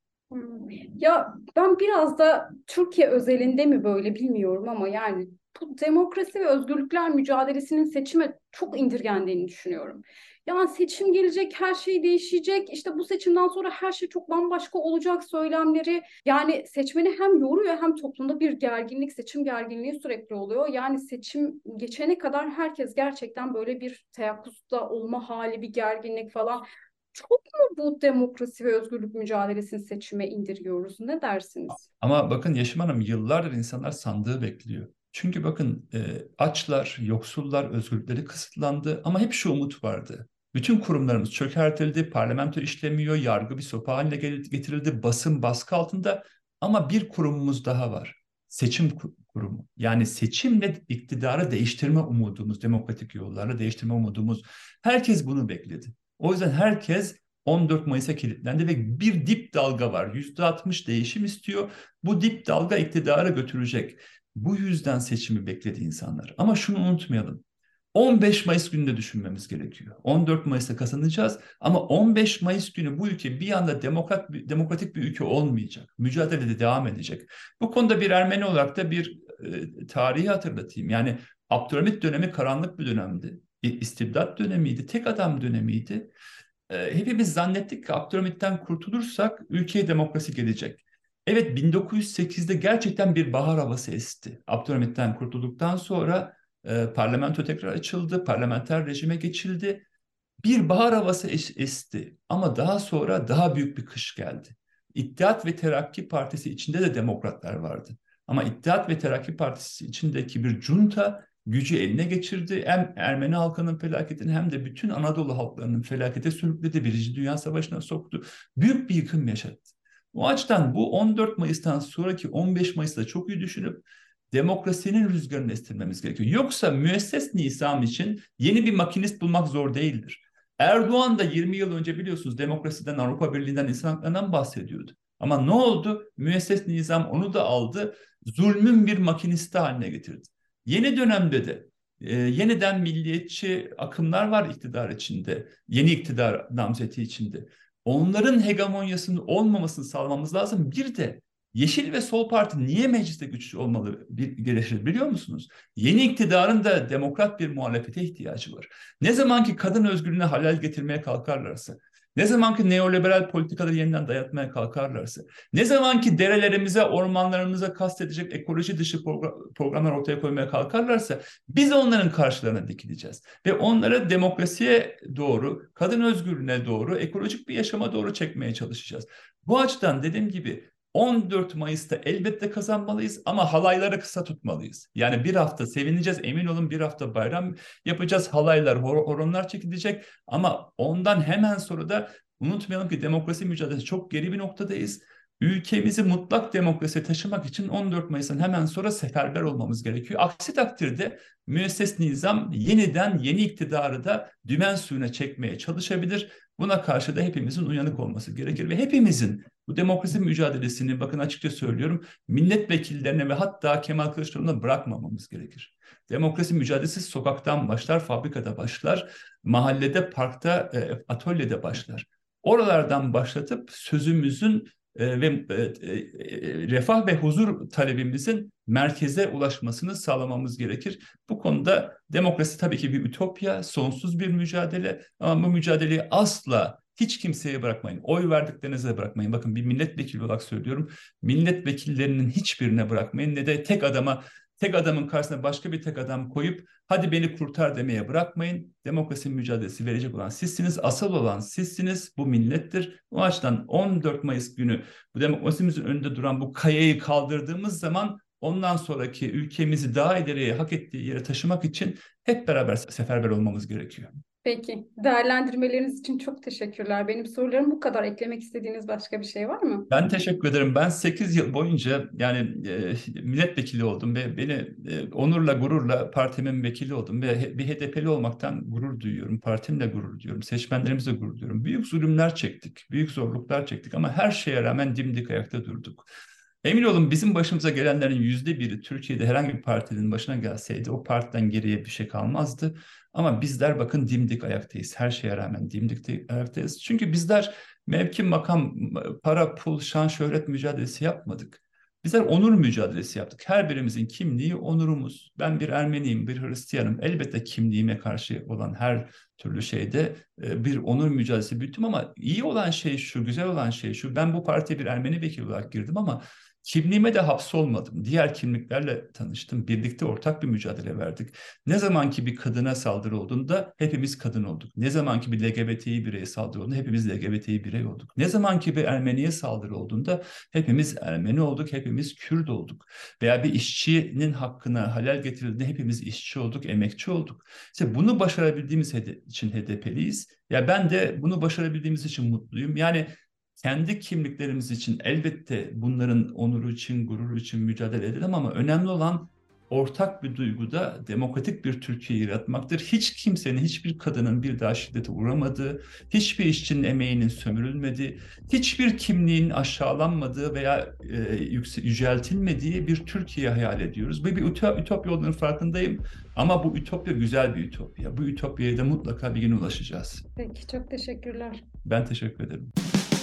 Ya ben biraz da Türkiye özelinde mi böyle bilmiyorum ama yani bu demokrasi ve özgürlükler mücadelesinin seçime çok indirgendiğini düşünüyorum. Yani seçim gelecek, her şey değişecek. İşte bu seçimden sonra her şey çok bambaşka olacak söylemleri. Yani seçmeni hem yoruyor hem toplumda bir gerginlik, seçim gerginliği sürekli oluyor. Yani seçim geçene kadar herkes gerçekten böyle bir teyakkuzda olma hali, bir gerginlik falan. Çok mu bu demokrasi ve özgürlük mücadelesini seçime indiriyoruz? Ne dersiniz? Ama bakın Yeşim Hanım yıllardır insanlar sandığı bekliyor. Çünkü bakın e, açlar, yoksullar, özgürlükleri kısıtlandı ama hep şu umut vardı. Bütün kurumlarımız çökertildi, parlamento işlemiyor, yargı bir sopa haline getirildi, basın baskı altında ama bir kurumumuz daha var. Seçim kurumu. Yani seçimle iktidarı değiştirme umudumuz, demokratik yollarla değiştirme umudumuz. Herkes bunu bekledi. O yüzden herkes 14 Mayıs'a kilitlendi ve bir dip dalga var. %60 değişim istiyor. Bu dip dalga iktidarı götürecek. Bu yüzden seçimi bekledi insanlar. Ama şunu unutmayalım. 15 Mayıs gününde düşünmemiz gerekiyor. 14 Mayıs'ta kazanacağız ama 15 Mayıs günü bu ülke bir anda demokrat demokratik bir ülke olmayacak. Mücadelede devam edecek. Bu konuda bir Ermeni olarak da bir e, tarihi hatırlatayım. Yani Abdülhamit dönemi karanlık bir dönemdi. İstibdat dönemiydi, tek adam dönemiydi. E, hepimiz zannettik ki Abdülhamit'ten kurtulursak ülkeye demokrasi gelecek. Evet 1908'de gerçekten bir bahar havası esti. Abdülhamit'ten kurtulduktan sonra e, parlamento tekrar açıldı, parlamenter rejime geçildi. Bir bahar havası es esti ama daha sonra daha büyük bir kış geldi. İttihat ve Terakki Partisi içinde de demokratlar vardı. Ama İttihat ve Terakki Partisi içindeki bir junta gücü eline geçirdi. Hem Ermeni halkının felaketini hem de bütün Anadolu halklarının felakete sürükledi. Birinci Dünya Savaşı'na soktu. Büyük bir yıkım yaşattı. O açıdan bu 14 Mayıs'tan sonraki 15 Mayıs'ta çok iyi düşünüp demokrasinin rüzgarını estirmemiz gerekiyor. Yoksa müesses nizam için yeni bir makinist bulmak zor değildir. Erdoğan da 20 yıl önce biliyorsunuz demokrasiden, Avrupa Birliği'nden, insan haklarından bahsediyordu. Ama ne oldu? Müesses nizam onu da aldı, zulmün bir makinisti haline getirdi. Yeni dönemde de e, yeniden milliyetçi akımlar var iktidar içinde, yeni iktidar namzeti içinde. Onların hegemonyasının olmamasını sağlamamız lazım. Bir de Yeşil ve Sol Parti niye mecliste güçlü olmalı gerekir biliyor musunuz? Yeni iktidarın da demokrat bir muhalefete ihtiyacı var. Ne zaman ki kadın özgürlüğüne halal getirmeye kalkarlarsa, ne zaman ki neoliberal politikaları yeniden dayatmaya kalkarlarsa, ne zaman ki derelerimize, ormanlarımıza kastedecek ekoloji dışı programlar ortaya koymaya kalkarlarsa biz onların karşılarına dikileceğiz. Ve onları demokrasiye doğru, kadın özgürlüğüne doğru, ekolojik bir yaşama doğru çekmeye çalışacağız. Bu açıdan dediğim gibi 14 Mayıs'ta elbette kazanmalıyız ama halayları kısa tutmalıyız. Yani bir hafta sevineceğiz emin olun bir hafta bayram yapacağız halaylar hor horonlar çekilecek ama ondan hemen sonra da unutmayalım ki demokrasi mücadelesi çok geri bir noktadayız. Ülkemizi mutlak demokrasiye taşımak için 14 Mayıs'ın hemen sonra seferber olmamız gerekiyor. Aksi takdirde müesses nizam yeniden yeni iktidarı da dümen suyuna çekmeye çalışabilir. Buna karşı da hepimizin uyanık olması gerekir ve hepimizin bu demokrasi mücadelesini bakın açıkça söylüyorum milletvekillerine ve hatta Kemal Kılıçdaroğlu'na bırakmamamız gerekir. Demokrasi mücadelesi sokaktan başlar, fabrikada başlar, mahallede, parkta, e, atölyede başlar. Oralardan başlatıp sözümüzün e, ve e, e, refah ve huzur talebimizin merkeze ulaşmasını sağlamamız gerekir. Bu konuda demokrasi tabii ki bir ütopya, sonsuz bir mücadele ama bu mücadeleyi asla hiç kimseye bırakmayın. Oy verdiklerinize bırakmayın. Bakın bir milletvekili olarak söylüyorum. Milletvekillerinin hiçbirine bırakmayın. Ne de tek adama tek adamın karşısına başka bir tek adam koyup hadi beni kurtar demeye bırakmayın. Demokrasi mücadelesi verecek olan sizsiniz. Asıl olan sizsiniz. Bu millettir. O açıdan 14 Mayıs günü bu demokrasimizin önünde duran bu kayayı kaldırdığımız zaman ondan sonraki ülkemizi daha ileriye hak ettiği yere taşımak için hep beraber seferber olmamız gerekiyor. Peki. Değerlendirmeleriniz için çok teşekkürler. Benim sorularım bu kadar. Eklemek istediğiniz başka bir şey var mı? Ben teşekkür ederim. Ben 8 yıl boyunca yani e, milletvekili oldum ve beni e, onurla gururla partimin vekili oldum ve bir HDP'li olmaktan gurur duyuyorum. Partimle gurur duyuyorum. Seçmenlerimizle gurur duyuyorum. Büyük zulümler çektik. Büyük zorluklar çektik ama her şeye rağmen dimdik ayakta durduk. Emin olun bizim başımıza gelenlerin yüzde biri Türkiye'de herhangi bir partinin başına gelseydi o partiden geriye bir şey kalmazdı. Ama bizler bakın dimdik ayaktayız. Her şeye rağmen dimdik ayaktayız. Çünkü bizler mevki, makam, para, pul, şan, şöhret mücadelesi yapmadık. Bizler onur mücadelesi yaptık. Her birimizin kimliği onurumuz. Ben bir Ermeniyim, bir Hristiyanım. Elbette kimliğime karşı olan her türlü şeyde e, bir onur mücadelesi büyüttüm ama iyi olan şey şu, güzel olan şey şu. Ben bu partiye bir Ermeni vekili olarak girdim ama Kimliğime de hapsolmadım. Diğer kimliklerle tanıştım. Birlikte ortak bir mücadele verdik. Ne zamanki bir kadına saldırı olduğunda hepimiz kadın olduk. Ne zamanki bir LGBTİ bireye saldırı olduğunda hepimiz LGBTİ birey olduk. Ne zamanki bir Ermeniye saldırı olduğunda hepimiz Ermeni olduk, hepimiz Kürt olduk. Veya bir işçinin hakkına halel getirildiğinde hepimiz işçi olduk, emekçi olduk. İşte bunu başarabildiğimiz için HDP'liyiz. Ya ben de bunu başarabildiğimiz için mutluyum. Yani kendi kimliklerimiz için elbette bunların onuru için, gururu için mücadele edelim ama önemli olan ortak bir duyguda demokratik bir Türkiye yaratmaktır. Hiç kimsenin, hiçbir kadının bir daha şiddete uğramadığı, hiçbir işçinin emeğinin sömürülmediği, hiçbir kimliğin aşağılanmadığı veya e, yüceltilmediği bir Türkiye hayal ediyoruz. Bu bir ütopya olduğunun farkındayım ama bu ütopya güzel bir ütopya. Bu ütopyaya da mutlaka bir gün ulaşacağız. Peki, çok teşekkürler. Ben teşekkür ederim.